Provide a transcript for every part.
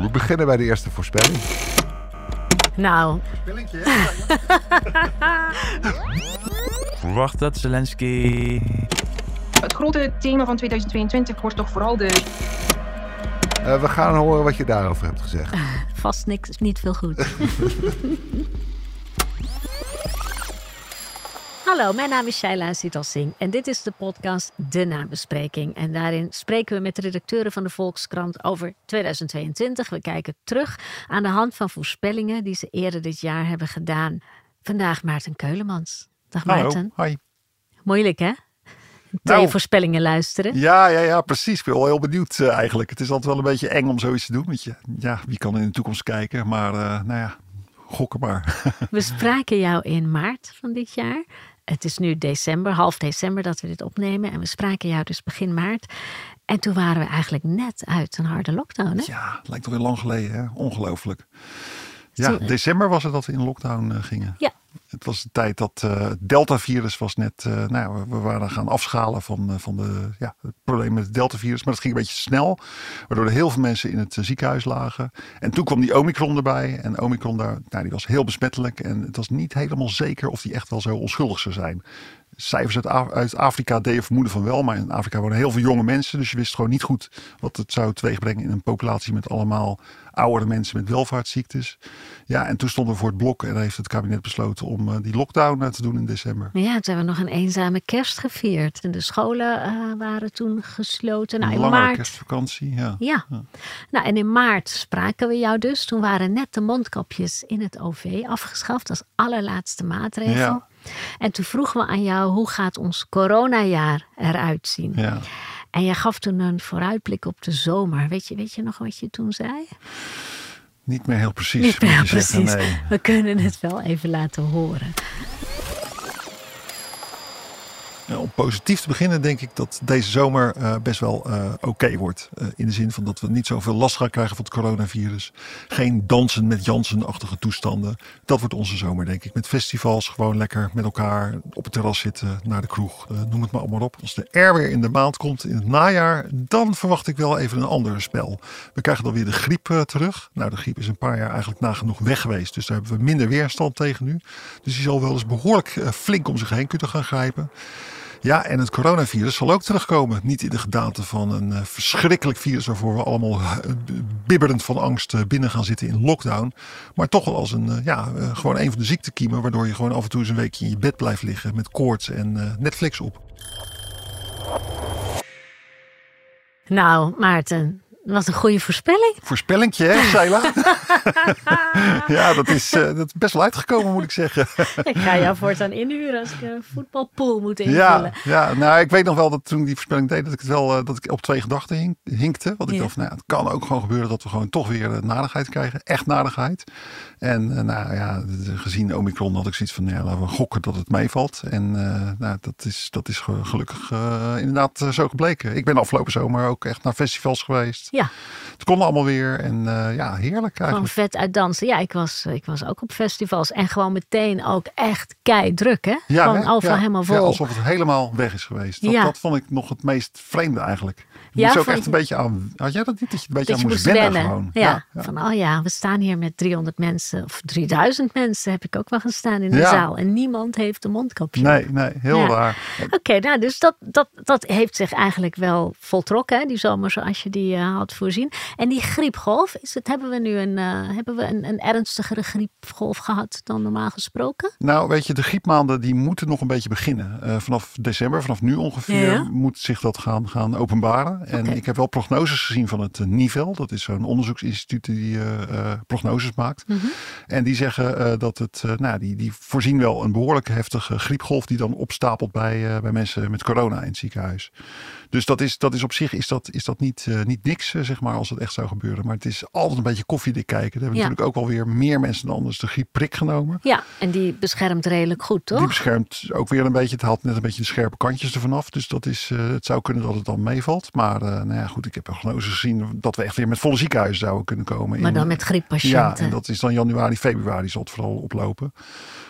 We beginnen bij de eerste voorspelling. Nou, Verwacht dat Zelensky. Het grote thema van 2022 wordt toch vooral de Eh, we gaan horen wat je daarover hebt gezegd. vast niks, niet veel goed. Hallo, mijn naam is Shaila Sital Singh en dit is de podcast De Nabespreking. En daarin spreken we met de redacteuren van de Volkskrant over 2022. We kijken terug aan de hand van voorspellingen die ze eerder dit jaar hebben gedaan. Vandaag Maarten Keulemans. Dag Maarten. Hallo, hi. Moeilijk hè? Twee Nou. voorspellingen luisteren. Ja, ja, ja, precies. Ik ben wel heel benieuwd eh, eigenlijk. Het is altijd wel een beetje eng om zoiets te doen. Want je, ja, wie kan in de toekomst kijken? Maar eh, nou ja, gokken maar. We spraken jou in maart van dit jaar. Het is nu december, half december dat we dit opnemen. En we spraken jou dus begin maart. En toen waren we eigenlijk net uit een harde lockdown. Hè? ja, het lijkt toch heel lang geleden. Hè? Ongelooflijk. Ja, Zo- december was het dat we in lockdown eh, gingen. Ja. Het was de tijd dat eh, het Delta-virus was net... eh, nou, we- we waren gaan afschalen van, eh, van de, ja, het probleem met het Delta-virus. Maar dat ging een beetje snel. Waardoor er heel veel mensen in het ziekenhuis lagen. En toen kwam die Omicron erbij. En Omicron daar, nou, die was heel besmettelijk. En het was niet helemaal zeker of die echt wel zo onschuldig zou zijn. Cijfers uit, uit Afrika deden vermoeden van wel. Maar in Afrika wonen heel veel jonge mensen. Dus je wist gewoon niet goed wat het zou teweegbrengen in een populatie met allemaal oudere mensen met welvaartsziektes. Ja, en toen stonden we voor het blok en heeft het kabinet besloten om eh, die lockdown eh, te doen in december. Ja, toen hebben we nog een eenzame kerst gevierd. En de scholen eh, waren toen gesloten. Nou, een in langere maart. kerstvakantie. Ja. Ja. Nou, en in maart spraken we jou dus. Toen waren net de mondkapjes in het OV afgeschaft als allerlaatste maatregel. Ja. En toen vroegen we aan jou, hoe gaat ons coronajaar eruit zien? ja. En jij gaf toen een vooruitblik op de zomer. Weet je, weet je nog wat je toen zei? Niet meer heel precies. Niet meer zeggen, nee. We kunnen het wel even laten horen. Ja, om positief te beginnen denk ik dat deze zomer eh, best wel eh, oké wordt. Eh, in de zin van dat we niet zoveel last gaan krijgen van het coronavirus. Geen dansen met Jansen-achtige toestanden. Dat wordt onze zomer denk ik. Met festivals gewoon lekker met elkaar op het terras zitten, naar de kroeg. eh, noem het maar allemaal op. Als de R weer in de maand komt in het najaar, dan verwacht ik wel even een ander spel. We krijgen dan weer de griep eh, terug. Nou, de griep is een paar jaar eigenlijk nagenoeg weg geweest. Dus daar hebben we minder weerstand tegen nu. Dus die zal wel eens behoorlijk eh, flink om zich heen kunnen gaan grijpen. Ja, en het coronavirus zal ook terugkomen. Niet in de gedaante van een eh, verschrikkelijk virus waarvoor we allemaal eh, bibberend van angst eh, binnen gaan zitten in lockdown. Maar toch wel als een, ja, gewoon een van de ziektekiemen waardoor je gewoon af en toe eens een weekje in je bed blijft liggen met koorts en Netflix op. Nou, Maarten, wat een goede voorspelling. Voorspellingje, hè, Sheila? ja, dat is, eh, dat is best wel uitgekomen, moet ik zeggen. Ik ga jou voortaan inhuren als ik een voetbalpool moet invullen. Ja, ja, nou, ik weet nog wel dat toen ik die voorspelling deed, dat ik het wel, eh, dat ik op twee gedachten hink, hinkte. Want ik Ja. dacht, nou, ja, het kan ook gewoon gebeuren dat we gewoon toch weer eh, nadigheid krijgen. Echt nadigheid. En eh, nou ja, de- gezien Omicron had ik zoiets van, ja, laten we gokken dat het meevalt. En nou, dat is, dat is ge- gelukkig inderdaad zo gebleken. Ik ben afgelopen zomer ook echt naar festivals geweest. Ja, Het kon allemaal weer. En eh, ja, heerlijk gewoon eigenlijk. vet uit dansen. Ja, ik was, ik was ook op festivals. En gewoon meteen ook echt kei druk, hè? Ja, gewoon hè? overal Ja. helemaal Ja, vol. alsof het helemaal weg is geweest. Dat, Ja. dat vond ik nog het meest vreemde eigenlijk. Ja, moest ook echt een beetje aan... Had jij dat niet? Dat je een beetje aan moest moest wennen, wennen. gewoon. Ja, ja. van oh ja, we staan hier met 300 mensen. Of 3000 mensen heb ik ook wel gestaan in de Ja. zaal. En niemand heeft een mondkapje. Nee, nee, heel raar. Oké, nou dus dat, dat, dat heeft zich eigenlijk wel voltrokken, hè, die zomer zoals je die eh, had voorzien. En die griepgolf, is het, hebben we nu een, eh, hebben we een, een ernstigere griepgolf gehad dan normaal gesproken? Nou, weet je, de griepmaanden die moeten nog een beetje beginnen. Uh, vanaf december, vanaf nu ongeveer, moet zich dat gaan, gaan openbaren. En ik heb wel prognoses gezien van het eh, NIVEL. Dat is zo'n onderzoeksinstituut die eh, eh, prognoses maakt. Mhm. En die zeggen dat het, nou, die, die voorzien wel een behoorlijk heftige griepgolf die dan opstapelt bij, bij mensen met corona in het ziekenhuis. Dus dat is, dat is op zich is dat, is dat niet, niet niks, zeg maar, als het echt zou gebeuren. Maar het is altijd een beetje koffiedik kijken. Er hebben Ja. natuurlijk ook alweer meer mensen dan anders de griepprik genomen. Ja, en die beschermt redelijk goed, toch? Die beschermt ook weer een beetje. Het haalt net een beetje de scherpe kantjes ervan af. Dus dat is, het zou kunnen dat het dan meevalt. Maar eh, nou ja, goed, ik heb prognoses gezien dat we echt weer met volle ziekenhuizen zouden kunnen komen. maar in- dan met grieppatiënten. Ja, en dat is dan januari, februari zal het vooral oplopen.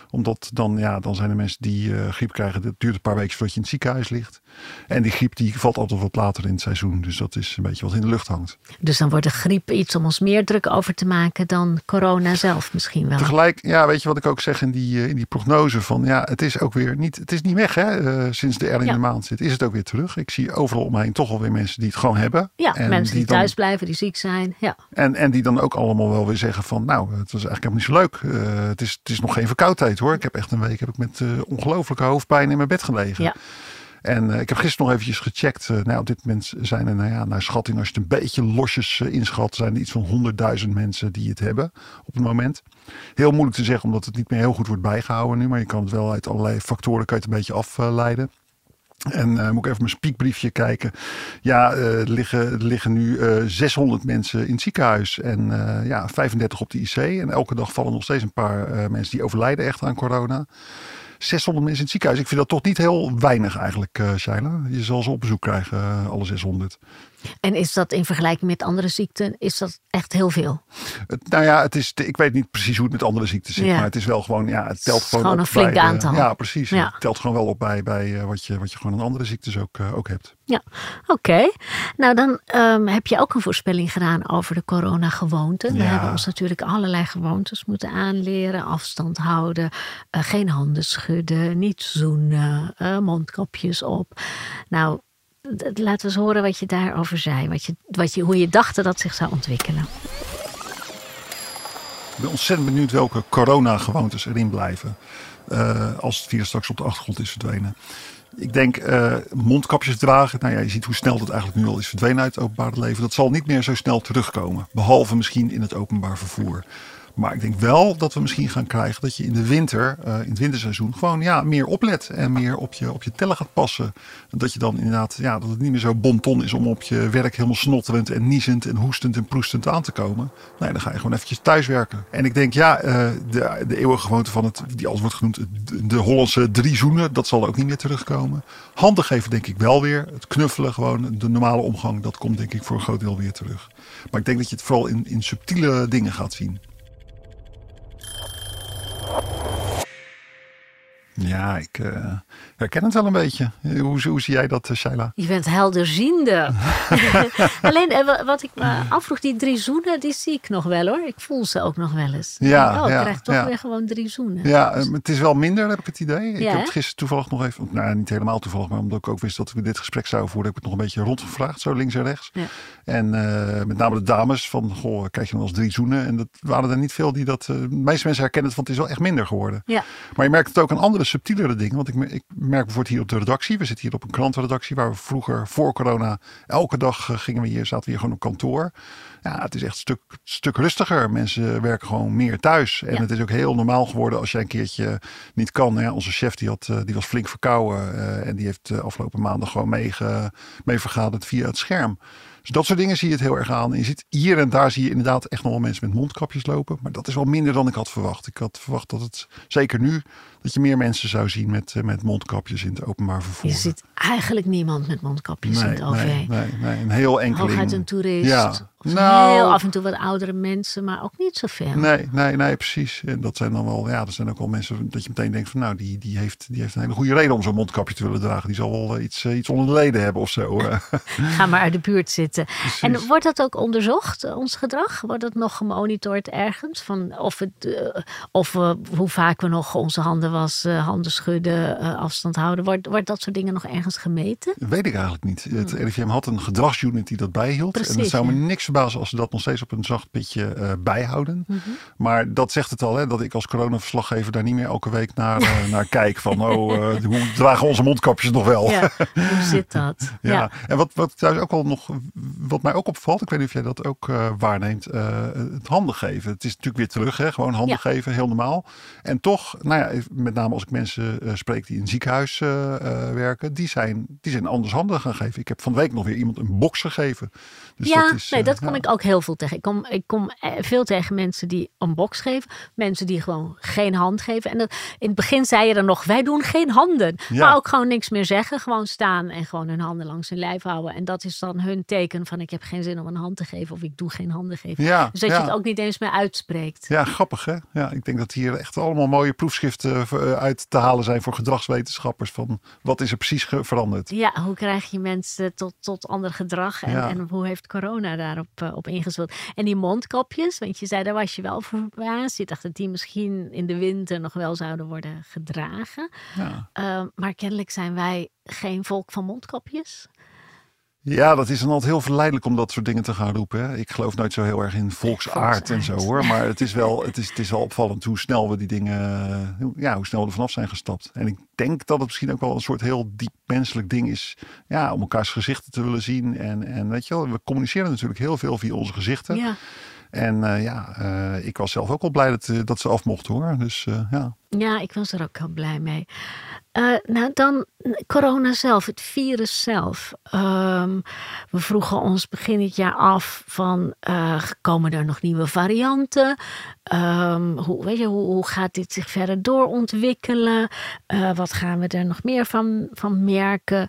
Omdat dan, ja, dan zijn er mensen die eh, griep krijgen. Het duurt een paar weken voordat je in het ziekenhuis ligt. En die griep die valt altijd wat later in het seizoen. Dus dat is een beetje wat in de lucht hangt. Dus dan wordt de griep iets om ons meer druk over te maken dan corona zelf misschien wel. Tegelijk, ja, weet je wat ik ook zeg in die, eh, in die prognose van ja, het is ook weer niet, het is niet weg hè. eh, sinds de R in Ja. de maand zit, is het ook weer terug. Ik zie overal om me heen toch alweer mensen die het gewoon hebben. Ja, En mensen die, thuis blijven, die ziek zijn. Ja, En, en die dan ook allemaal wel weer zeggen van nou, het was eigenlijk helemaal niet zo leuk. Het, is, het is nog geen verkoudheid hoor. Ik heb echt een week heb ik met eh, ongelooflijke hoofdpijn in mijn bed gelegen. Ja. En eh, ik heb gisteren nog eventjes gecheckt. eh, nou, op dit moment zijn er, nou ja, naar schatting, als je het een beetje losjes inschat, zijn er iets van 100.000 mensen die het hebben op het moment. Heel moeilijk te zeggen, omdat het niet meer heel goed wordt bijgehouden nu. Maar je kan het wel uit allerlei factoren kan je het een beetje afleiden. En eh, moet ik even mijn spiekbriefje kijken. Ja, eh, er, liggen, liggen nu eh 600 mensen in het ziekenhuis en eh, ja, 35 op de IC. En elke dag vallen nog steeds een paar eh, mensen die overlijden echt aan corona. 600 mensen in het ziekenhuis. Ik vind dat toch niet heel weinig eigenlijk, eh Shaila. Je zal ze op bezoek krijgen, eh, alle 600. En is dat in vergelijking met andere ziekten, is dat echt heel veel? Nou ja, het is, ik weet niet precies hoe het met andere ziekten zit. Ja. Maar het is wel gewoon, ja, het telt gewoon, gewoon op een flink bij de- aantal. Ja, precies. Ja. Het telt gewoon wel op bij, bij eh, wat, je, wat je gewoon aan andere ziektes ook, eh, ook hebt. Ja, oké. Nou, dan ehm, heb je ook een voorspelling gedaan over de coronagewoonten. We Ja. hebben ons natuurlijk allerlei gewoontes moeten aanleren. Afstand houden, eh, geen handen schudden, niet zoenen, eh, mondkapjes op. Nou, we eens horen wat je daarover zei. Wat je, wat je, hoe je dacht dat zich zou ontwikkelen. Ik ben ontzettend benieuwd welke corona-gewoontes erin blijven. eh, als het virus straks op de achtergrond is verdwenen. Ik denk eh, mondkapjes dragen. Nou ja, je ziet hoe snel dat eigenlijk nu al is verdwenen uit het openbare leven. Dat zal niet meer zo snel terugkomen. Behalve misschien in het openbaar vervoer. Maar ik denk wel dat we misschien gaan krijgen dat je in de winter, eh, in het winterseizoen, gewoon ja, meer oplet en meer op je, op je tellen gaat passen. Dat je dan inderdaad, ja, dat het niet meer zo bonton is om op je werk helemaal snotterend en niezend en hoestend en proestend aan te komen. Nee, dan ga je gewoon eventjes thuis werken. En ik denk, ja, eh, de, de eeuwige gewoonte van het, die alles wordt genoemd, de, de Hollandse drie zoenen, dat zal ook niet meer terugkomen. Handen geven denk ik wel weer. Het knuffelen, gewoon de normale omgang, dat komt denk ik voor een groot deel weer terug. Maar ik denk dat je het vooral in, in subtiele dingen gaat zien. you Ja, ik eh, herken het wel een beetje. Hoe, hoe zie jij dat, eh, Shaila? Je bent helderziende. Alleen eh, wa- wat ik me afvroeg, die drie zoenen, die zie ik nog wel hoor. Ik voel ze ook nog wel eens. Ja, oh, ik ja, krijg toch ja. weer gewoon drie zoenen. Ja, het is wel minder, heb ik het idee. Ik heb het gisteren toevallig nog even, nou niet helemaal toevallig, maar omdat ik ook wist dat we dit gesprek zouden voeren, heb ik het nog een beetje rondgevraagd, zo links en rechts. Ja. En met name de dames van, goh, krijg je dan als drie zoenen? En dat waren er niet veel die dat, de meeste mensen herkennen het, want het is wel echt minder geworden. Ja. Maar je merkt het ook aan andere subtielere dingen. Want ik, ik merk bijvoorbeeld hier op de redactie. We zitten hier op een krantenredactie waar we vroeger voor corona elke dag eh, gingen we hier, zaten we hier gewoon op kantoor. Ja, het is echt een stuk, stuk rustiger. Mensen werken gewoon meer thuis. En Ja. het is ook heel normaal geworden als jij een keertje niet kan. Ja, onze chef die, had, eh, die was flink verkouden. eh, en die heeft eh, afgelopen maandag gewoon mee, mee vergaderd via het scherm. Dus dat soort dingen zie je het heel erg aan. En je ziet hier en daar zie je inderdaad echt nog wel mensen met mondkapjes lopen. Maar dat is wel minder dan ik had verwacht. Ik had verwacht dat het, zeker nu, dat je meer mensen zou zien met, met mondkapjes in het openbaar vervoer. Je ziet eigenlijk niemand met mondkapjes in het OV. nee, nee, nee, een heel enkeling. Hooguit een toerist. Ja. Of Nou, heel af en toe wat oudere mensen, maar ook niet zoveel. Nee, nee, nee, precies. En dat zijn dan wel, ja, dat zijn ook wel mensen dat je meteen denkt van, nou, die, die, heeft, die heeft een hele goede reden om zo'n mondkapje te willen dragen. Die zal wel eh, iets, eh, iets onder de leden hebben of zo. Ga maar uit de buurt zitten. Precies. En wordt dat ook onderzocht, eh, ons gedrag? Wordt dat nog gemonitord ergens? Van of het, of hoe vaak we nog onze handen wassen, handen schudden, afstand houden. Wordt, wordt dat soort dingen nog ergens gemeten? Weet ik eigenlijk niet. Het RIVM had een gedragsunit die dat bijhield. Precies, en het zou me niks verbazen als ze dat nog steeds op een zacht pitje uh, bijhouden. Mhm. Maar dat zegt het al, hè, dat ik als coronaverslaggever daar niet meer elke week naar, uh, naar kijk. Van, oh, uh, hoe dragen onze mondkapjes nog wel? Ja, hoe zit dat? ja. ja. En wat, wat thuis ook wel nog, wat mij ook opvalt, ik weet niet of jij dat ook waarneemt, het handen geven. Het is natuurlijk weer terug, hè, gewoon handen ja. geven, heel normaal. En toch, nou ja, met name als ik mensen spreek die in een ziekenhuis werken, die zijn, die zijn anders handen gaan geven. Ik heb van de week nog weer iemand een box gegeven. Dus ja, dat is, nee, dat kom ik ook heel veel tegen. Ik kom, ik kom veel tegen mensen die een box geven. Mensen die gewoon geen hand geven. En dat, in het begin zei je dan nog, wij doen geen handen. Ja. Maar ook gewoon niks meer zeggen. Gewoon staan en gewoon hun handen langs hun lijf houden. En dat is dan hun teken van ik heb geen zin om een hand te geven. Of ik doe geen handen geven. Ja, dus dat ja. je het ook niet eens meer uitspreekt. Ja, grappig hè. Ja, ik denk dat hier echt allemaal mooie proefschriften uit te halen zijn voor gedragswetenschappers. Van wat is er precies veranderd? Ja, hoe krijg je mensen tot, tot ander gedrag? En, en hoe heeft corona daarop op ingezet? En die mondkapjes, want je zei daar was je wel verbaasd. Je dacht dat die misschien in de winter nog wel zouden worden gedragen. Ja. Uh, maar kennelijk zijn wij geen volk van mondkapjes. Ja, dat is dan altijd heel verleidelijk om dat soort dingen te gaan roepen. Hè? Ik geloof nooit zo heel erg in volksaard, en zo hoor. Maar het is, wel, het, is, het is wel opvallend hoe snel we die dingen, ja, hoe snel we er vanaf zijn gestapt. En ik denk dat het misschien ook wel een soort heel diep menselijk ding is. Ja, om elkaars gezichten te willen zien. En, en weet je wel, we communiceren natuurlijk heel veel via onze gezichten. Ja. En uh, ja, uh, ik was zelf ook al blij dat, uh, dat ze af mochten hoor. Dus ja. Ja, ik was er ook heel blij mee. nou, dan corona zelf, het virus zelf. Um, we vroegen ons begin dit jaar af van, komen er nog nieuwe varianten? Um, hoe, weet je, hoe, hoe, gaat dit zich verder doorontwikkelen? wat gaan we er nog meer van, van merken?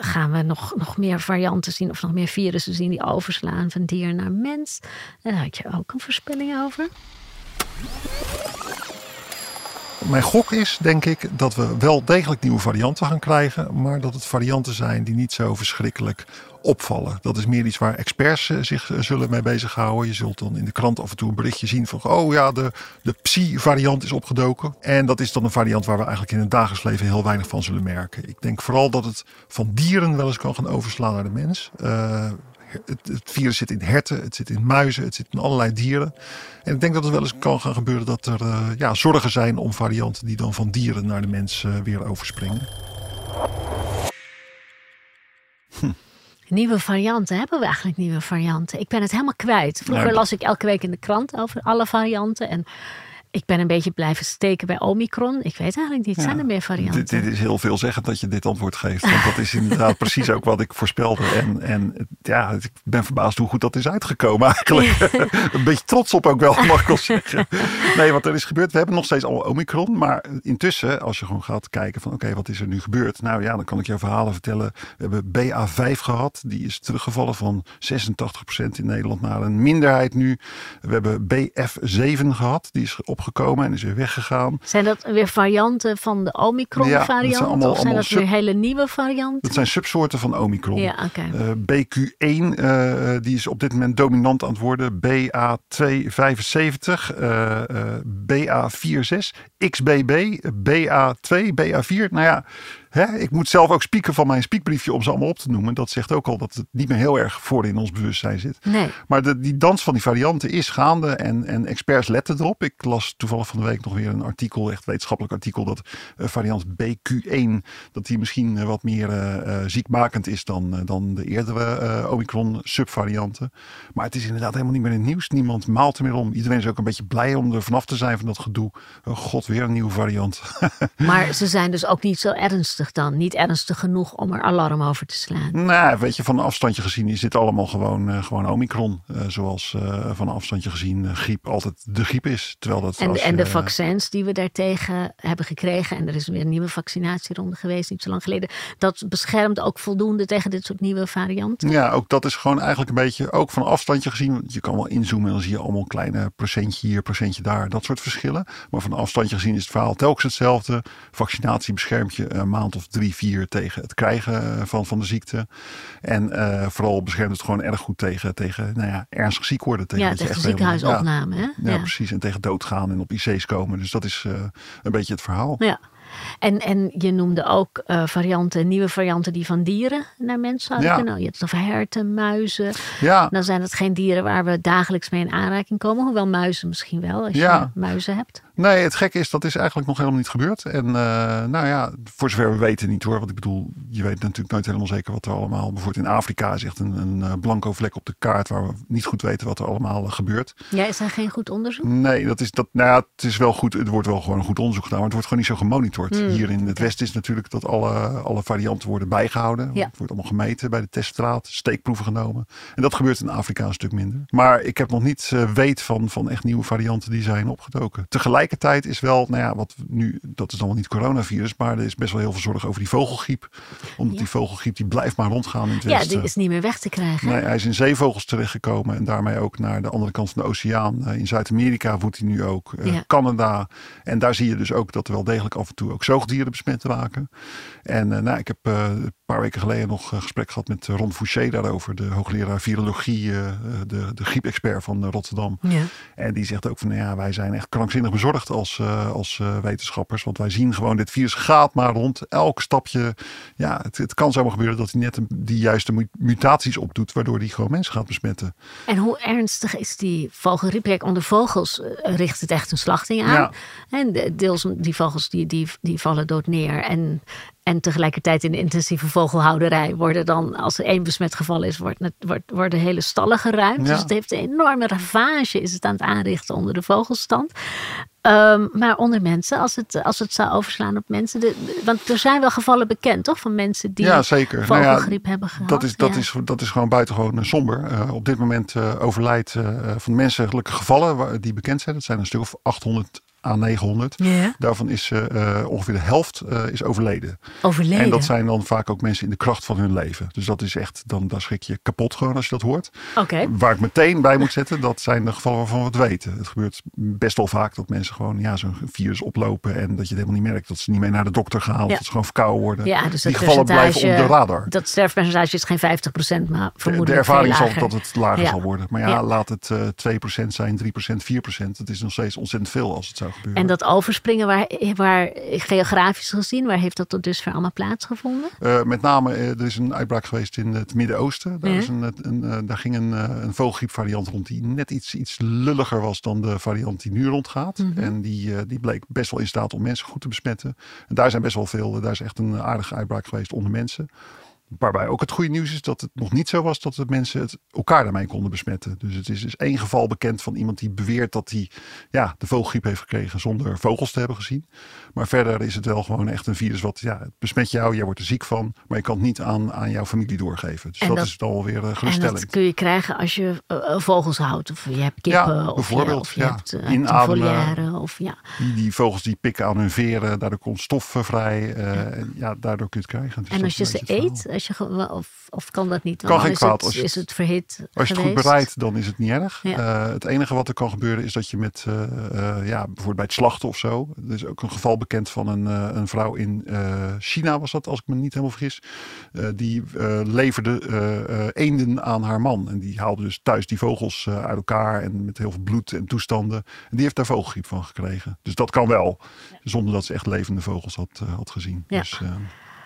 gaan we nog, nog meer varianten zien of nog meer virussen zien die overslaan van dier naar mens? Daar had je ook een voorspelling over. Mijn gok is, denk ik, dat we wel degelijk nieuwe varianten gaan krijgen. Maar dat het varianten zijn die niet zo verschrikkelijk opvallen. Dat is meer iets waar experts zich zullen mee bezighouden. Je zult dan in de krant af en toe een berichtje zien van... oh ja, de, de Psi-variant is opgedoken. En dat is dan een variant waar we eigenlijk in het dagelijks leven heel weinig van zullen merken. Ik denk vooral dat het van dieren wel eens kan gaan overslaan naar de mens. Uh, het, het, virus zit in herten, het zit in muizen, het zit in allerlei dieren. En ik denk dat het wel eens kan gaan gebeuren dat er uh, ja, zorgen zijn om varianten die dan van dieren naar de mens uh, weer overspringen. Hm. Nieuwe varianten, hebben we eigenlijk nieuwe varianten? Ik ben het helemaal kwijt. Vroeger nou, las ik elke week in de krant over alle varianten. En ik ben een beetje blijven steken bij Omicron. Ik weet eigenlijk niet, zijn er meer varianten? Dit, dit, is heel veelzeggend dat je dit antwoord geeft. Want dat is inderdaad precies ook wat ik voorspelde. En, en ja, ik ben verbaasd hoe goed dat is uitgekomen eigenlijk. een beetje trots op ook wel, mag ik wel zeggen. Nee, wat er is gebeurd, we hebben nog steeds al Omicron. Maar intussen, als je gewoon gaat kijken van oké, okay, wat is er nu gebeurd? Nou ja, dan kan ik jou verhalen vertellen. We hebben BA5 gehad. Die is teruggevallen van 86% in Nederland naar een minderheid nu. We hebben BF7 gehad. Die is op gekomen en is weer weggegaan. Zijn dat weer varianten van de Omicron-variant? Ja, allemaal, of zijn dat weer hele nieuwe varianten? Dat zijn subsoorten van Omicron. Ja, okay. uh, BQ1, uh, die is op dit moment dominant aan het worden. BA275, uh, BA46, XBB, BA2, BA4. Nou ja, Hè, ik moet zelf ook spieken van mijn spiekbriefje om ze allemaal op te noemen. Dat zegt ook al dat het niet meer heel erg voor in ons bewustzijn zit. Nee. Maar de, die dans van die varianten is gaande en, en experts letten erop. Ik las toevallig van de week nog weer een artikel, echt wetenschappelijk artikel, dat uh, variant BQ1, dat die misschien uh, wat meer uh, ziekmakend is dan, dan de eerdere Omicron subvarianten. Maar het is inderdaad helemaal niet meer in het nieuws. Niemand maalt er meer om. Iedereen is ook een beetje blij om er vanaf te zijn van dat gedoe. Oh god, weer een nieuwe variant. maar ze zijn dus ook niet zo ernstig dan? Niet ernstig genoeg om er alarm over te slaan? Nou, weet je, van een afstandje gezien is dit allemaal gewoon, uh, gewoon Omicron. Uh, zoals uh, van een afstandje gezien griep altijd de griep is. Terwijl dat en, als, en de vaccins die we daartegen hebben gekregen. En er is weer een nieuwe vaccinatieronde geweest, niet zo lang geleden. Dat beschermt ook voldoende tegen dit soort nieuwe varianten? Ja, ook dat is gewoon eigenlijk een beetje, ook van afstandje gezien. Je kan wel inzoomen en dan zie je allemaal kleine procentje hier, procentje daar. Dat soort verschillen. Maar van afstandje gezien is het verhaal telkens hetzelfde. Vaccinatie beschermt je een maand of drie, vier tegen het krijgen van, van de ziekte. En uh, vooral beschermt het gewoon erg goed tegen, tegen nou ja, ernstig ziek worden. Tegen ja, tegen ziekenhuisopname. Ja, ja, ja, precies. En tegen doodgaan en op IC's komen. Dus dat is uh, een beetje het verhaal. Ja. En, en je noemde ook uh, varianten, nieuwe varianten die van dieren naar mensen zouden Ja. kunnen. Je hebt het over herten, muizen. Ja, Dan zijn het geen dieren waar we dagelijks mee in aanraking komen. Hoewel muizen misschien wel, als Ja. je muizen hebt. Nee, het gekke is, dat is eigenlijk nog helemaal niet gebeurd. En eh, nou ja, voor zover we weten niet hoor. Want ik bedoel, je weet natuurlijk nooit helemaal zeker wat er allemaal... Bijvoorbeeld in Afrika is echt een, een eh, blanco vlek op de kaart... waar we niet goed weten wat er allemaal eh, gebeurt. Ja, is er geen goed onderzoek? Nee, dat is, dat, nou ja, het is wel goed. Het wordt wel gewoon een goed onderzoek gedaan. Maar het wordt gewoon niet zo gemonitord. Hmm, Hier in het Westen is natuurlijk dat alle, alle varianten worden bijgehouden. Ja. Het wordt allemaal gemeten bij de teststraat. Steekproeven genomen. En dat gebeurt in Afrika een stuk minder. Maar ik heb nog niet weet van, van echt nieuwe varianten die zijn opgedoken. Tegelijkertijd is wel, nou ja, wat nu, dat is dan wel niet coronavirus. Maar er is best wel heel veel zorg over die vogelgriep. Omdat Ja. die vogelgriep die blijft maar rondgaan in het Ja, Westen. die is niet meer weg te krijgen. Nee, hij is in zeevogels terechtgekomen en daarmee ook naar de andere kant van de oceaan. Eh, in Zuid-Amerika woedt hij nu ook, eh, Ja. Canada. En daar zie je dus ook dat er wel degelijk af en toe ook zoogdieren besmet raken. En eh, nou, ik heb een paar weken geleden nog een gesprek gehad met eh, Ron Fouché daarover. De hoogleraar virologie, eh, de, de griepexpert van eh, Rotterdam. Ja. En die zegt ook van, ja, wij zijn echt krankzinnig bezorgd als, eh, als eh, wetenschappers. Want wij zien gewoon, dit virus gaat maar rond. Elk stapje, ja, het, het kan zomaar gebeuren dat hij net een- die juiste mu- mutaties opdoet. Waardoor hij gewoon mensen gaat besmetten. En hoe ernstig is die vogelgriep? Kijk, onder vogels eh, richt het echt een slachting aan. Ja. En de- deels die vogels die, die, die vallen dood neer. En, en tegelijkertijd in de intensieve vogelhouderij worden dan, als er één besmet geval is, wordt, worden hele stallen geruimd. Ja. Dus het heeft een enorme ravage, is het aan het aanrichten onder de vogelstand. Ehm, maar onder mensen, als het, als het zou overslaan op mensen. De, want er zijn wel gevallen bekend, toch? Van mensen die ja, zeker. Nou ja, vogelgriep hebben gehad. dat, is, dat, Ja. is, dat is gewoon buitengewoon eh, somber. Eh, op dit moment eh, overlijdt van menselijke gevallen waar- die bekend zijn. Dat zijn een stuk of 800 à 900. Ja. Daarvan is eh, ongeveer de helft eh, is overleden. Overleden. En dat zijn dan vaak ook mensen in de kracht van hun leven. Dus dat is echt, dan daar schrik je kapot gewoon als je dat hoort. Oké. Waar ik meteen bij moet zetten, dat zijn de gevallen waarvan we het weten. Het gebeurt best wel vaak dat mensen gewoon ja, zo'n virus oplopen. En dat je het helemaal niet merkt. Dat ze niet mee naar de dokter gaan. Of Ja. dat ze gewoon verkouden worden. Ja, dus Die gevallen blijven onder de radar. Dat sterfpercentage is geen 50%, maar De, de vermoedelijk ervaring zal lager. dat het lager Ja. zal worden. Maar ja, laat het eh 2% zijn, 3%, 4%. Dat is nog steeds ontzettend veel als het zou gebeuren. En dat overspringen, waar, waar geografisch gezien, waar heeft dat tot dusver allemaal plaatsgevonden? Eh, met name, eh, er is een uitbraak geweest in het Midden-Oosten. Daar, Ja. is een, een, eh, daar ging een, een vogelgriepvariant rond die net iets, iets lulliger was dan de variant die nu rondgaat. Mhm. En die, die bleek best wel in staat om mensen goed te besmetten. En daar zijn best wel veel, daar is echt een aardige uitbraak geweest onder mensen. Waarbij ook het goede nieuws is dat het nog niet zo was dat de mensen het elkaar daarmee konden besmetten. Dus het is dus één geval bekend van iemand die beweert dat hij ja, de vogelgriep heeft gekregen zonder vogels te hebben gezien. Maar verder is het wel gewoon echt een virus wat ja, het besmet jou, jij wordt er ziek van, maar je kan het niet aan, aan jouw familie doorgeven. Dus dat, dat- is dan wel weer uh, En geruststellend. dat kun je krijgen als je eh, vogels houdt. Of je hebt kippen. Ja, of je, bijvoorbeeld, of je ja. hebt, eh, een Inademen. Of, ja. Die, die vogels die pikken aan hun veren, daardoor komt stof eh, vrij. eh, en ja, daardoor kun je het krijgen. Dus en als je ze het eet. Als je, ge- of, of kan dat niet? Kan geen is kwaad Het, als je is het- verhit Als je het goed bereidt, dan is het niet erg. Ja. Eh, het enige wat er kan gebeuren is dat je met, eh, eh, ja, bijvoorbeeld bij het slachten of zo. Er is ook een geval bekend van een, een vrouw in China, was dat, als ik me niet helemaal vergis. Die leverde eenden aan haar man. En die haalde dus thuis die vogels uit elkaar en met heel veel bloed en toestanden. En die heeft daar vogelgriep van gekregen. Dus dat kan wel, zonder dat ze echt levende vogels had, had gezien. Ja. Dus, eh,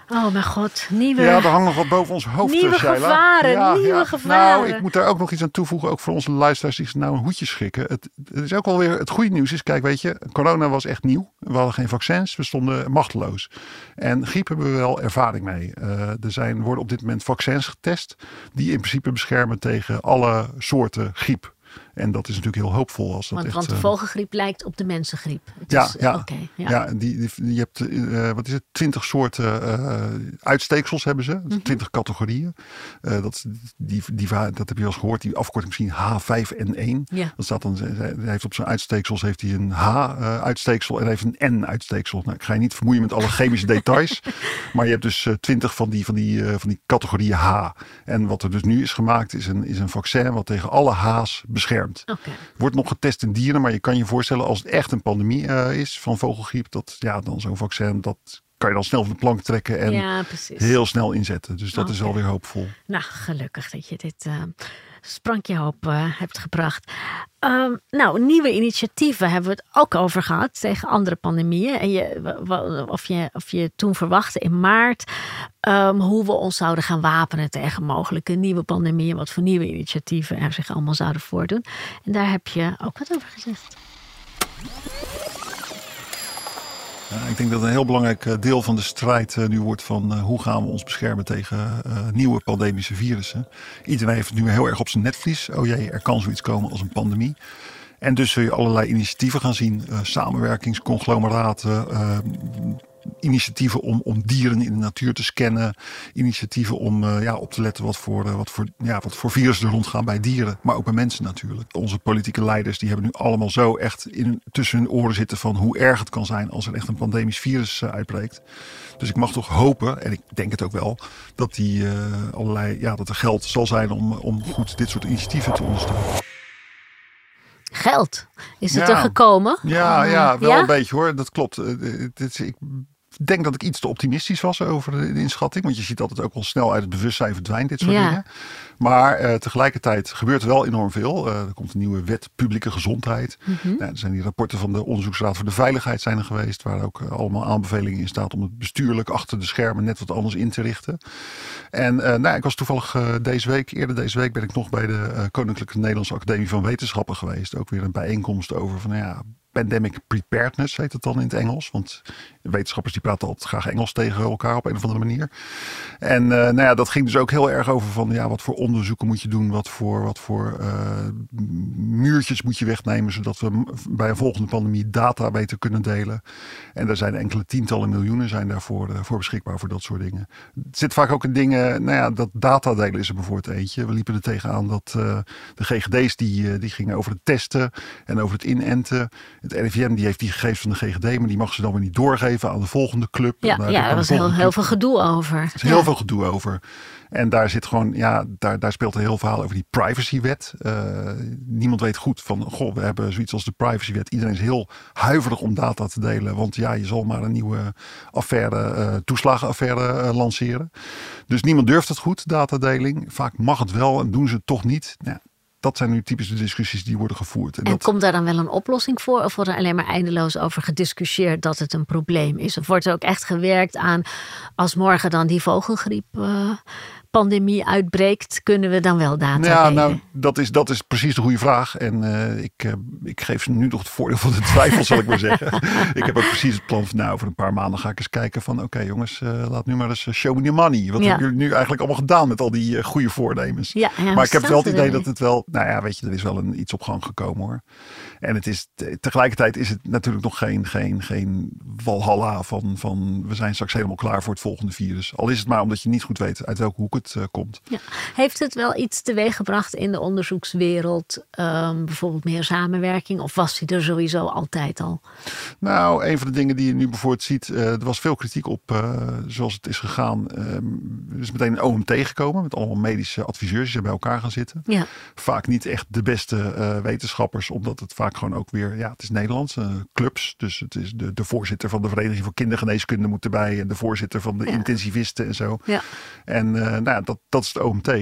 Oh mijn god, nieuwe... ja, er hangt nog wat boven ons hoofd. Nieuwe eh, gevaren, nieuwe gevaren. Nou, ik moet daar ook nog iets aan toevoegen. Ook voor onze luisteraars die zich nou een hoedje schikken. Het, het is ook wel weer het goede nieuws is, kijk, weet je, corona was echt nieuw. We hadden geen vaccins, we stonden machteloos. En griep hebben we wel ervaring mee. Eh, er zijn, worden op dit moment vaccins getest die in principe beschermen tegen alle soorten griep. En dat is natuurlijk heel hoopvol als dat want, echt... want de eh, vogelgriep lijkt op de mensengriep. Het Ja, is, ja. Oké, ja. Ja, die, die, je hebt, eh, wat is het, twintig soorten eh, uitsteeksels hebben ze. Mhm. Twintig categorieën. Eh, dat, die, die, dat heb je al eens gehoord, die afkorting misschien H5N1. Ja. Dat staat dan, hij heeft op zijn uitsteeksels heeft hij een H-uitsteeksel en heeft een N-uitsteeksel. Nou, ik ga je niet vermoeien met alle chemische details. Maar je hebt dus eh, twintig van die, van, die, eh, van die categorieën H. En wat er dus nu is gemaakt is een, is een vaccin wat tegen alle H's beschermt. Wordt nog getest in dieren, maar je kan je voorstellen als het echt een pandemie eh, is van vogelgriep, dat ja, dan zo'n vaccin, dat kan je dan snel van de plank trekken en Ja, heel snel inzetten. Dus dat is Oké. wel weer hoopvol. Nou, gelukkig dat je dit eh, sprankje hoop uh, hebt gebracht. Um, nou, nieuwe initiatieven hebben we het ook over gehad tegen andere pandemieën. En je, of, je, of je toen verwachtte in maart um, hoe we ons zouden gaan wapenen tegen mogelijke nieuwe pandemieën. Wat voor nieuwe initiatieven er zich allemaal zouden voordoen. En daar heb je ook wat over gezegd. Ik denk dat een heel belangrijk eh, deel van de strijd eh, nu wordt van uh, hoe gaan we ons beschermen tegen nieuwe pandemische virussen. Iedereen heeft het nu heel erg op zijn netvlies. Oh jee, er kan zoiets komen als een pandemie. En dus zul je allerlei initiatieven gaan zien, samenwerkingsconglomeraten, initiatieven om, om dieren in de natuur te scannen. Initiatieven om uh, ja, op te letten wat voor, uh, wat, voor, ja, wat voor virussen er rondgaan bij dieren. Maar ook bij mensen natuurlijk. Onze politieke leiders die hebben nu allemaal zo echt in, tussen hun oren zitten van hoe erg het kan zijn als er echt een pandemisch virus uh, uitbreekt. Dus ik mag toch hopen, en ik denk het ook wel, dat, die, allerlei, ja, dat er geld zal zijn om, om goed dit soort initiatieven te ondersteunen. Geld. Is het er gekomen? Ja, ja wel een beetje hoor. Dat klopt. Ik denk dat ik iets te optimistisch was over de inschatting. Want je ziet dat het ook wel snel uit het bewustzijn verdwijnt, dit soort dingen. Maar uh, tegelijkertijd gebeurt er wel enorm veel. Uh, er komt een nieuwe wet publieke gezondheid. Mm -hmm. nou, er zijn die rapporten van de Onderzoeksraad voor de Veiligheid zijn er geweest. Waar ook uh, allemaal aanbevelingen in staat om het bestuurlijk achter de schermen net wat anders in te richten. En nou, ik was toevallig deze week, eerder deze week ben ik nog bij de Koninklijke Nederlandse Academie van Wetenschappen geweest. Ook weer een bijeenkomst over van nou ja, pandemic preparedness heet het dan in het Engels. Want wetenschappers die praten altijd graag Engels tegen elkaar op een of andere manier. En uh, nou ja, dat ging dus ook heel erg over van ja, wat voor onderzoeken moet je doen, wat voor, wat voor uh, muurtjes moet je wegnemen, zodat we bij een volgende pandemie data beter kunnen delen. En daar zijn enkele tientallen miljoenen zijn daarvoor uh, voor beschikbaar voor dat soort dingen. Zit vaak ook in dingen, nou ja, dat data delen is er bijvoorbeeld eentje. We liepen er tegenaan dat de GGD's die, die gingen over het testen en over het inenten. Het RIVM die heeft die gegevens van de GGD, maar die mag ze dan weer niet doorgeven aan de volgende club. Ja, ja daar was heel, heel veel gedoe over. Er is heel veel gedoe over. En daar zit gewoon, ja, daar, daar speelt een heel verhaal over die privacywet. Uh, niemand weet goed van, goh, we hebben zoiets als de privacywet. Iedereen is heel huiverig om data te delen. Want ja, je zal maar een nieuwe affaire, uh, toeslagenaffaire uh, lanceren. Dus niemand durft het goed, datadeling. Vaak mag het wel en doen ze het toch niet. Nou, dat zijn nu typische discussies die worden gevoerd. En, en komt daar dan wel een oplossing voor? Of wordt er alleen maar eindeloos over gediscussieerd dat het een probleem is? Of wordt er ook echt gewerkt aan als morgen dan die vogelgriep uh, pandemie uitbreekt, kunnen we dan wel data Ja, nou, dat is, dat is precies de goede vraag. En uh, ik, uh, ik geef ze nu nog het voordeel van de twijfel, zal ik maar zeggen. ik heb ook precies het plan van, nou, over een paar maanden ga ik eens kijken van, oké okay, jongens, uh, laat nu maar eens show me your money. Wat ja. hebben jullie nu eigenlijk allemaal gedaan met al die goede voornemens? Ja, ja, maar ik heb wel het idee dat het wel, nou ja, weet je, er is wel een, iets op gang gekomen hoor. En het is, tegelijkertijd is het natuurlijk nog geen, geen, geen walhalla van, van, we zijn straks helemaal klaar voor het volgende virus. Al is het maar omdat je niet goed weet uit welke hoek het uh, komt. Ja. Heeft het wel iets teweeggebracht in de onderzoekswereld? Um, bijvoorbeeld meer samenwerking? Of was die er sowieso altijd al? Nou, een van de dingen die je nu bijvoorbeeld ziet. Uh, er was veel kritiek op uh, zoals het is gegaan. er is meteen een OMT gekomen. Met allemaal medische adviseurs die bij elkaar gaan zitten. Ja. Vaak niet echt de beste wetenschappers. Omdat het vaak gewoon ook weer... Ja, het is Nederlands. clubs. Dus het is de, de voorzitter van de Vereniging voor Kindergeneeskunde moet erbij. En de voorzitter van de ja. intensivisten en zo. Ja. En nou, dat, dat is het OMT.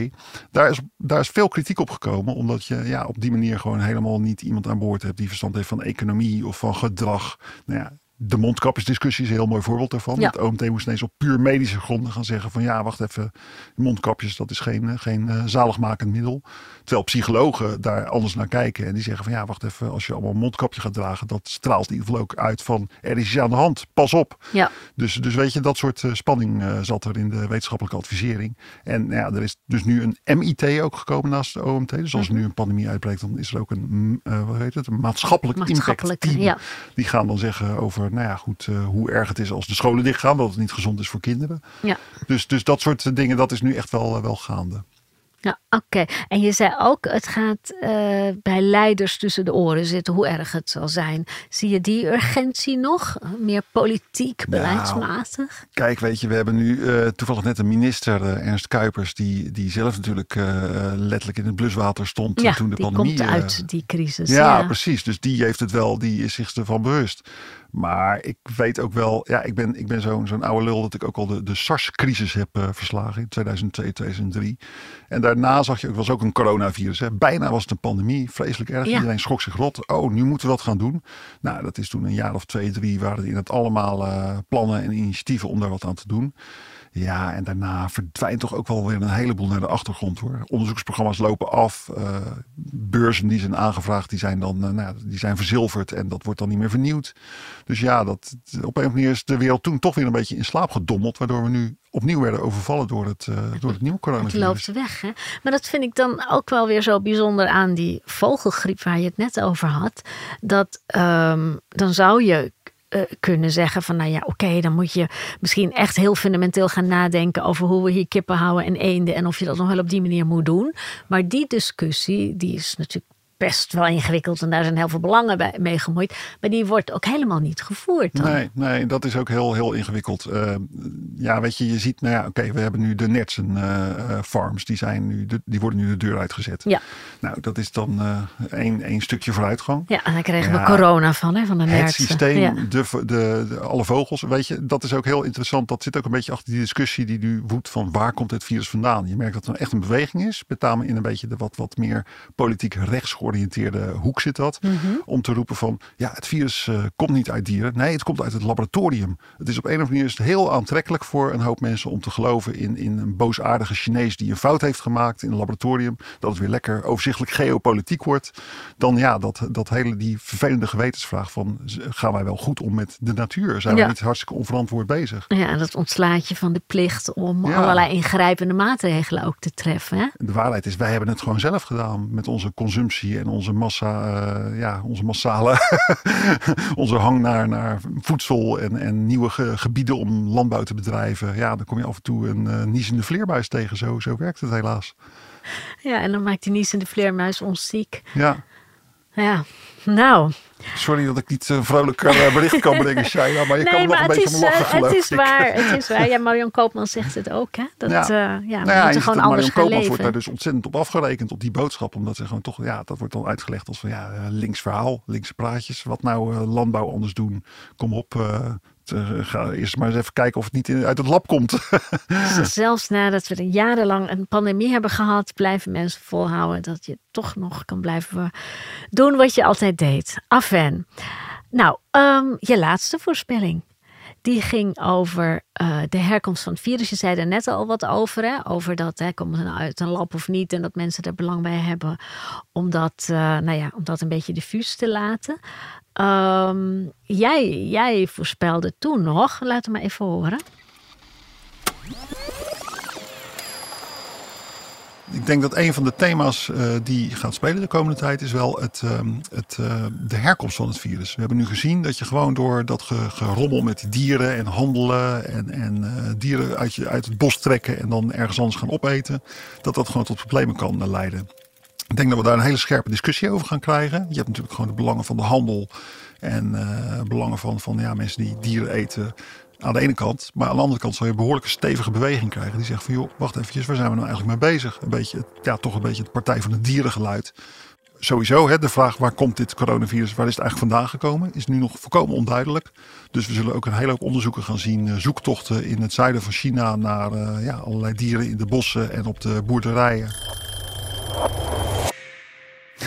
Daar is, daar is veel kritiek op gekomen, omdat je ja, op die manier gewoon helemaal niet iemand aan boord hebt die verstand heeft van economie of van gedrag. Nou ja, de mondkapjesdiscussie is een heel mooi voorbeeld daarvan. Ja. Het OMT moest ineens op puur medische gronden gaan zeggen van ja, wacht even, mondkapjes dat is geen, eh, geen uh, zaligmakend middel. Terwijl psychologen daar anders naar kijken en die zeggen van ja, wacht even, als je allemaal een mondkapje gaat dragen, dat straalt in ieder geval ook uit van er is iets aan de hand, pas op. Ja. Dus, dus weet je, dat soort uh, spanning uh, zat er in de wetenschappelijke advisering. En nou ja, er is dus nu een MIT ook gekomen naast de OMT. Dus als er nu een pandemie uitbreekt, dan is er ook een, wat heet het, een maatschappelijk, maatschappelijk impact team. Ja. Die gaan dan zeggen over nou ja, goed, uh, hoe erg het is als de scholen dichtgaan, dat het niet gezond is voor kinderen. Ja. Dus, dus dat soort dingen, dat is nu echt wel, wel gaande. Ja, oké. En je zei ook, het gaat uh, bij leiders tussen de oren zitten, hoe erg het zal zijn. Zie je die urgentie nog? Meer politiek, nou, beleidsmatig? Nou, kijk, weet je, we hebben nu uh, toevallig net een minister, uh, Ernst Kuipers, die, die zelf natuurlijk letterlijk in het bluswater stond ja, toen de die pandemie. komt uit die crisis. Ja, ja, precies. Dus die heeft het wel, die is zich ervan bewust. Maar ik weet ook wel, ja, ik ben, ik ben zo'n zo'n oude lul dat ik ook al de, de SARS-crisis heb uh, verslagen in 2002, 2003. En daar daarna zag je, het was ook een coronavirus. Hè. Bijna was het een pandemie, vreselijk erg. Ja. Iedereen schrok zich rot. Oh, nu moeten we wat gaan doen. Nou, dat is toen een jaar of twee, drie waren er in het allemaal eh, plannen en initiatieven om daar wat aan te doen. Ja, en daarna verdwijnt toch ook wel weer een heleboel naar de achtergrond hoor. Onderzoeksprogramma's lopen af. eh, beurzen die zijn aangevraagd, die zijn dan nou, ja, die zijn verzilverd en dat wordt dan niet meer vernieuwd. Dus ja, dat, op een of andere manier is de wereld toen toch weer een beetje in slaap gedommeld. Waardoor we nu opnieuw werden overvallen door het, eh, door het nieuwe Het coronavirus. loopt weg. Hè? Maar dat vind ik dan ook wel weer zo bijzonder aan die vogelgriep waar je het net over had. Dat ehm, dan zou je eh, kunnen zeggen van nou ja, oké, dan moet je misschien echt heel fundamenteel gaan nadenken over hoe we hier kippen houden en eenden en of je dat nog wel op die manier moet doen. Maar die discussie, die is natuurlijk best wel ingewikkeld en daar zijn heel veel belangen bij, mee gemoeid. Maar die wordt ook helemaal niet gevoerd. Dan. Nee, nee, dat is ook heel, heel ingewikkeld. Eh, ja, weet je, je ziet, nou ja, oké, we hebben nu de Netsen eh, farms, die, zijn nu de, die worden nu de deur uitgezet. Ja. Nou, dat is dan één, één stukje vooruitgang. Ja, en daar kregen Ja. we corona van, hè, van de Het nertsen. systeem, Ja. de, de, de- alle vogels, weet je, dat is ook heel interessant. Dat zit ook een beetje achter die discussie die nu woedt van waar komt het virus vandaan. Je merkt dat er echt een beweging is, met name in een beetje de wat, wat meer politiek rechts georiënteerde hoek zit dat. Mhm. Om te roepen van, ja, het virus eh, komt niet uit dieren. Nee, het komt uit het laboratorium. Het is op een of andere manier is het heel aantrekkelijk voor een hoop mensen om te geloven in, in een boosaardige Chinees die een fout heeft gemaakt in een laboratorium. Dat het weer lekker overzichtelijk geopolitiek wordt. Dan ja, dat, dat hele die vervelende gewetensvraag van, gaan wij wel goed om met de natuur? Zijn Ja. we niet hartstikke onverantwoord bezig? Ja, dat ontslaat je van de plicht om Ja. allerlei ingrijpende maatregelen ook te treffen. Hè? De waarheid is, wij hebben het gewoon zelf gedaan met onze consumptie en onze massa, eh, ja, onze massale, onze hang naar, naar voedsel en, en nieuwe ge- gebieden om landbouw te bedrijven. Ja, dan kom je af en toe een eh niezende vleerbuis tegen. Zo, zo werkt het helaas. Ja, en dan maakt die niezende vleermuis ons ziek. Ja, Ja, nou. sorry dat ik niet een vrolijker eh, bericht kan brengen, Shaila, maar je kan nee, er nog een beetje is, lachen, eh, geloof het is ik. waar. Het is waar. Ja, Marion Koopman zegt het ook. Hè? Dat, Ja. ja. ja, we Nou ja, moeten gewoon anders Marion gaan Koopmans wordt daar leven. dus ontzettend op afgerekend op die boodschap. Omdat ze gewoon toch, ja, dat wordt dan uitgelegd als van ja, eh, links verhaal, linkse praatjes. Wat nou eh, landbouw anders doen? Kom op, eh, ga eerst maar eens even kijken of het niet in, uit het lab komt. Zelfs nadat we er jarenlang een pandemie hebben gehad, blijven mensen volhouden dat je toch nog kan blijven doen wat je altijd deed. Afen. Nou, ehm, je laatste voorspelling. Die ging over eh, de herkomst van het virus. Je zei er net al wat over. Hè? Over dat, hè, komt het nou uit een lab of niet? En dat mensen er belang bij hebben om dat, eh, nou ja, om dat een beetje diffuus te laten. Ehm, jij, jij voorspelde toen nog, laten we maar even horen. Ik denk dat een van de thema's eh, die gaat spelen de komende tijd is wel het, ehm, het, eh, de herkomst van het virus. We hebben nu gezien dat je gewoon door dat ge- gerommel met dieren en handelen en, en eh, dieren uit, uit het bos trekken en dan ergens anders gaan opeten, dat dat gewoon tot problemen kan leiden. Ik denk dat we daar een hele scherpe discussie over gaan krijgen. Je hebt natuurlijk gewoon de belangen van de handel en belangen van, van ja, mensen die dieren eten aan de ene kant. Maar aan de andere kant zal je behoorlijke stevige beweging krijgen. Die zegt van joh, wacht eventjes, waar zijn we nou eigenlijk mee bezig? Een beetje, ja, toch een beetje het partij van het dierengeluid. Sowieso, hè, de vraag waar komt dit coronavirus, waar is het eigenlijk vandaan gekomen, is nu nog volkomen onduidelijk. Dus we zullen ook een hele hoop onderzoeken gaan zien. eh, Zoektochten in het zuiden van China naar eh, ja, allerlei dieren in de bossen en op de boerderijen.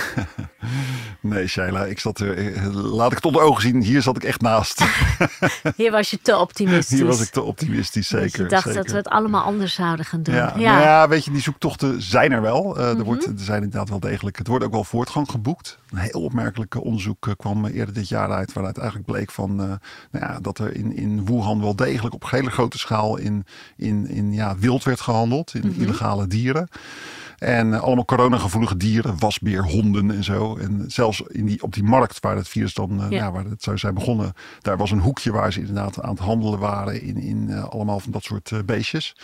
Nee, Shaila, ik zat er. eh, Laat ik het onder ogen zien. Hier zat ik echt naast. Hier was je te optimistisch. Hier was ik te optimistisch, zeker. je dacht zeker. dat we het allemaal anders zouden gaan doen. Ja, Ja, nou ja, weet je, die zoektochten zijn er wel. Eh, Mhm. er, wordt, er zijn inderdaad wel degelijk. Het wordt ook wel voortgang geboekt. Een heel opmerkelijk onderzoek eh, kwam eh, eerder dit jaar uit, waaruit eigenlijk bleek van, nou ja, dat er in, in Wuhan wel degelijk op hele grote schaal in, in, in ja, wild werd gehandeld, in Mhm. illegale dieren. En eh, allemaal coronagevoelige dieren, wasbeer, honden en zo. En zelfs in die, op die markt waar het virus dan, eh, Ja. ja. waar het zou zijn begonnen, daar was een hoekje waar ze inderdaad aan het handelen waren in, in eh, allemaal van dat soort beestjes.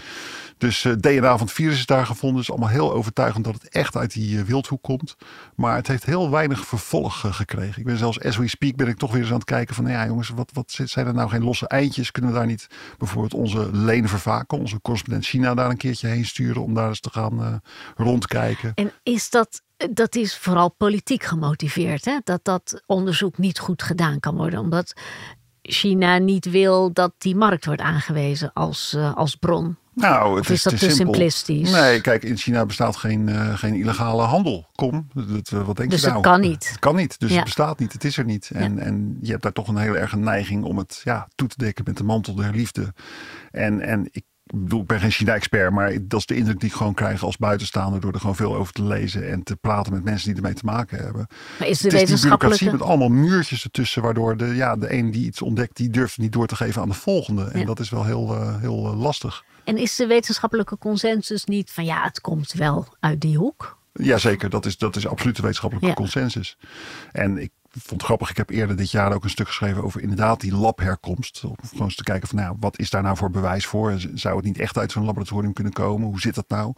Dus eh, DNA van het virus is daar gevonden. is allemaal heel overtuigend dat het echt uit die eh, wildhoek komt. Maar het heeft heel weinig vervolg eh, gekregen. Ik ben zelfs as we speak ben ik toch weer eens aan het kijken van, nou ja jongens, wat, wat zijn er nou geen losse eindjes? Kunnen we daar niet bijvoorbeeld onze Leen Vervaken, onze correspondent China, daar een keertje heen sturen om daar eens te gaan rondkijken? En is dat, dat is vooral politiek gemotiveerd, hè? dat dat onderzoek niet goed gedaan kan worden, omdat China niet wil dat die markt wordt aangewezen als, als bron. Nou, het Of is dat te simpel. simplistisch? Nee, kijk, in China bestaat geen, eh, geen illegale handel. Kom, dat, eh, wat denk Dus je het nou? kan niet. Het kan niet, dus Ja. het bestaat niet. Het is er niet. En, en je hebt daar toch een hele erge neiging om het ja, toe te dekken met de mantel der liefde. En, en ik bedoel, ik ben geen China-expert, maar dat is de indruk die ik gewoon krijg als buitenstaander door er gewoon veel over te lezen en te praten met mensen die ermee te maken hebben. Maar is de Het is die bureaucratie met allemaal muurtjes ertussen, waardoor de, ja, de een die iets ontdekt, die durft het niet door te geven aan de volgende. En Ja. dat is wel heel, eh, heel lastig. En is de wetenschappelijke consensus niet van ja, het komt wel uit die hoek? Jazeker, dat is, dat is absoluut de wetenschappelijke Ja. consensus. En ik vond het grappig, ik heb eerder dit jaar ook een stuk geschreven over inderdaad die labherkomst. Om gewoon eens te kijken van nou, wat is daar nou voor bewijs voor? Zou het niet echt uit zo'n laboratorium kunnen komen? Hoe zit dat nou?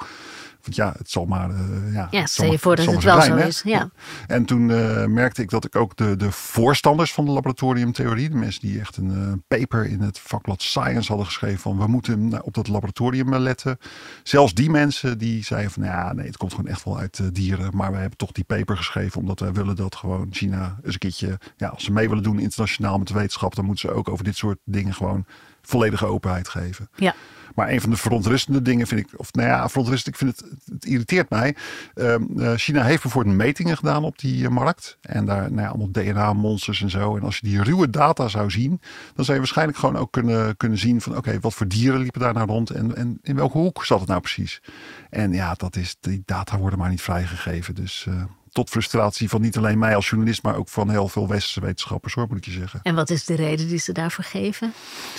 Want ja, het zal maar. eh, ja, Ja, stel je voor dat het wel zijn, zo hè? is. Ja. En toen eh, merkte ik dat ik ook de, de voorstanders van de laboratoriumtheorie, de mensen die echt een eh, paper in het vakblad Science hadden geschreven van we moeten nou, op dat laboratorium letten. Zelfs die mensen die zeiden van ja, nee, het komt gewoon echt wel uit dieren. Maar we hebben toch die paper geschreven omdat wij willen dat gewoon China eens een keertje, ja, als ze mee willen doen internationaal met de wetenschap, dan moeten ze ook over dit soort dingen gewoon volledige openheid geven. Ja. Maar een van de verontrustende dingen vind ik, of nou ja, verontrustend, ik vind het, het irriteert mij. Ehm, eh, China heeft bijvoorbeeld metingen gedaan op die eh, markt. En daar, nou ja, allemaal DNA-monsters en zo. En als je die ruwe data zou zien, dan zou je waarschijnlijk gewoon ook kunnen, kunnen zien van, oké, wat voor dieren liepen daar nou rond en, en in welke hoek zat het nou precies? En ja, dat is, die data worden maar niet vrijgegeven. Dus eh, tot frustratie van niet alleen mij als journalist, maar ook van heel veel westerse wetenschappers, hoor, moet ik je zeggen. En wat is de reden die ze daarvoor geven?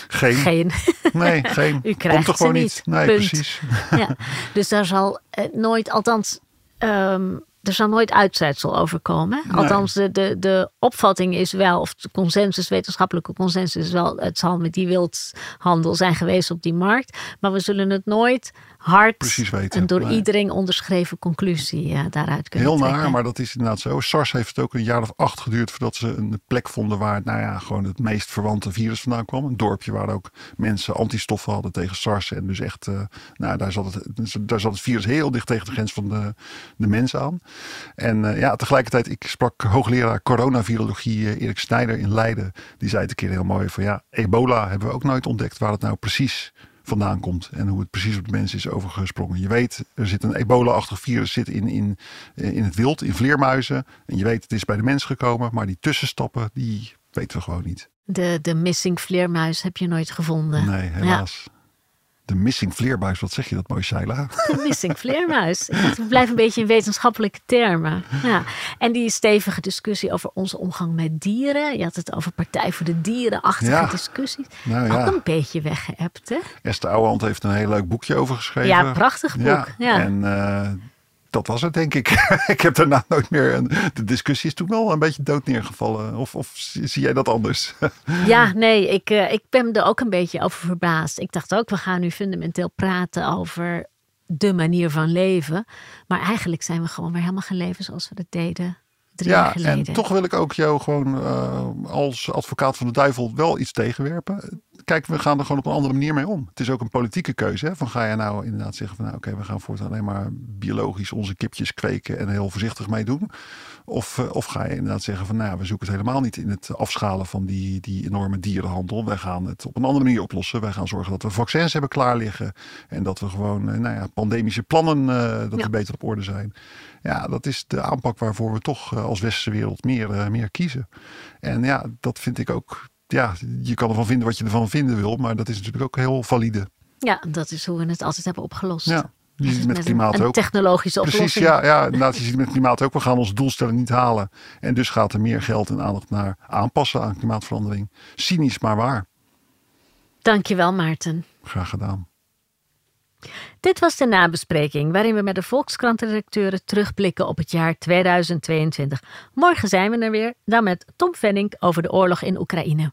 Geen, Geen. nee, geen. U Komt krijgt er ze gewoon niet. Nee, Punt. precies. ja. Dus daar zal eh, nooit, althans, ehm, er zal nooit uitsluitsel over komen. Nee. Althans, de, de, de opvatting is wel, of de consensus, wetenschappelijke consensus is wel, het zal met die wildhandel zijn geweest op die markt. Maar we zullen het nooit hard Precies weten. en door Nee. iedereen onderschreven conclusie eh, daaruit kunnen Heel trekken. naar, maar dat is inderdaad zo. SARS heeft het ook een jaar of acht geduurd voordat ze een plek vonden waar nou ja, gewoon het meest verwante virus vandaan kwam. Een dorpje waar ook mensen antistoffen hadden tegen SARS. En dus echt, eh, nou, daar zat, het, daar zat het virus heel dicht tegen de grens van de, de mens aan. En eh, ja, tegelijkertijd, ik sprak hoogleraar coronavirologie Erik Snijder in Leiden. Die zei het een keer heel mooi van ja, ebola hebben we ook nooit ontdekt waar het nou precies vandaan komt en hoe het precies op de mens is overgesprongen. Je weet, er zit een ebola-achtig virus zit in, in, in het wild, in vleermuizen. En je weet, het is bij de mens gekomen, maar die tussenstappen, die weten we gewoon niet. De, de missing vleermuis heb je nooit gevonden. Nee, helaas. De missing vleerbuis, wat zeg je dat mooi, Sheila? De missing vleermuis. We blijven een beetje in wetenschappelijke termen. Ja. En die stevige discussie over onze omgang met dieren. Je had het over Partij voor de Dieren-achtige Ja. discussies. Nou Ook ja, een beetje weggeëpt, hè? Esther Ouwehand heeft een heel leuk boekje over geschreven. Ja, prachtig boek. Ja. En eh, dat was het, denk ik. ik heb daarna nooit meer... De discussie is toen wel een beetje dood neergevallen. Of, of zie jij dat anders? Ja, nee, ik, eh, ik ben er ook een beetje over verbaasd. Ik dacht ook, we gaan nu fundamenteel praten over de manier van leven. Maar eigenlijk zijn we gewoon weer helemaal geen leven zoals we dat deden drie jaar Ja, geleden. en toch wil ik ook jou gewoon eh, als advocaat van de duivel wel iets tegenwerpen. Kijk, we gaan er gewoon op een andere manier mee om. Het is ook een politieke keuze. Hè? Van ga je nou inderdaad zeggen van nou oké, we gaan voortaan alleen maar biologisch onze kipjes kweken en heel voorzichtig mee doen. Of, eh, of ga je inderdaad zeggen van nou, we zoeken het helemaal niet in het afschalen van die, die enorme dierenhandel. Wij gaan het op een andere manier oplossen. Wij gaan zorgen dat we vaccins hebben klaar liggen. En dat we gewoon eh, nou ja, pandemische plannen, eh, dat Ja. beter op orde zijn. Ja, dat is de aanpak waarvoor we toch als westerse wereld meer, meer kiezen. En ja, dat vind ik ook. Ja, je kan ervan vinden wat je ervan vinden wil, maar dat is natuurlijk ook heel valide. Ja, dat is hoe we het altijd hebben opgelost. Ja, je ziet het met een- klimaat een, ook. technologische Precies, oplossing. ja, ja, inderdaad. Je ziet het met klimaat ook. We gaan onze doelstelling niet halen. En dus gaat er meer geld en aandacht naar aanpassen aan klimaatverandering. Cynisch, maar waar. Dankjewel, Maarten. Graag gedaan. Dit was de nabespreking waarin we met de Volkskrant-redacteuren terugblikken op het jaar 2022. Morgen zijn we er weer, dan met Tom Venning over de oorlog in Oekraïne.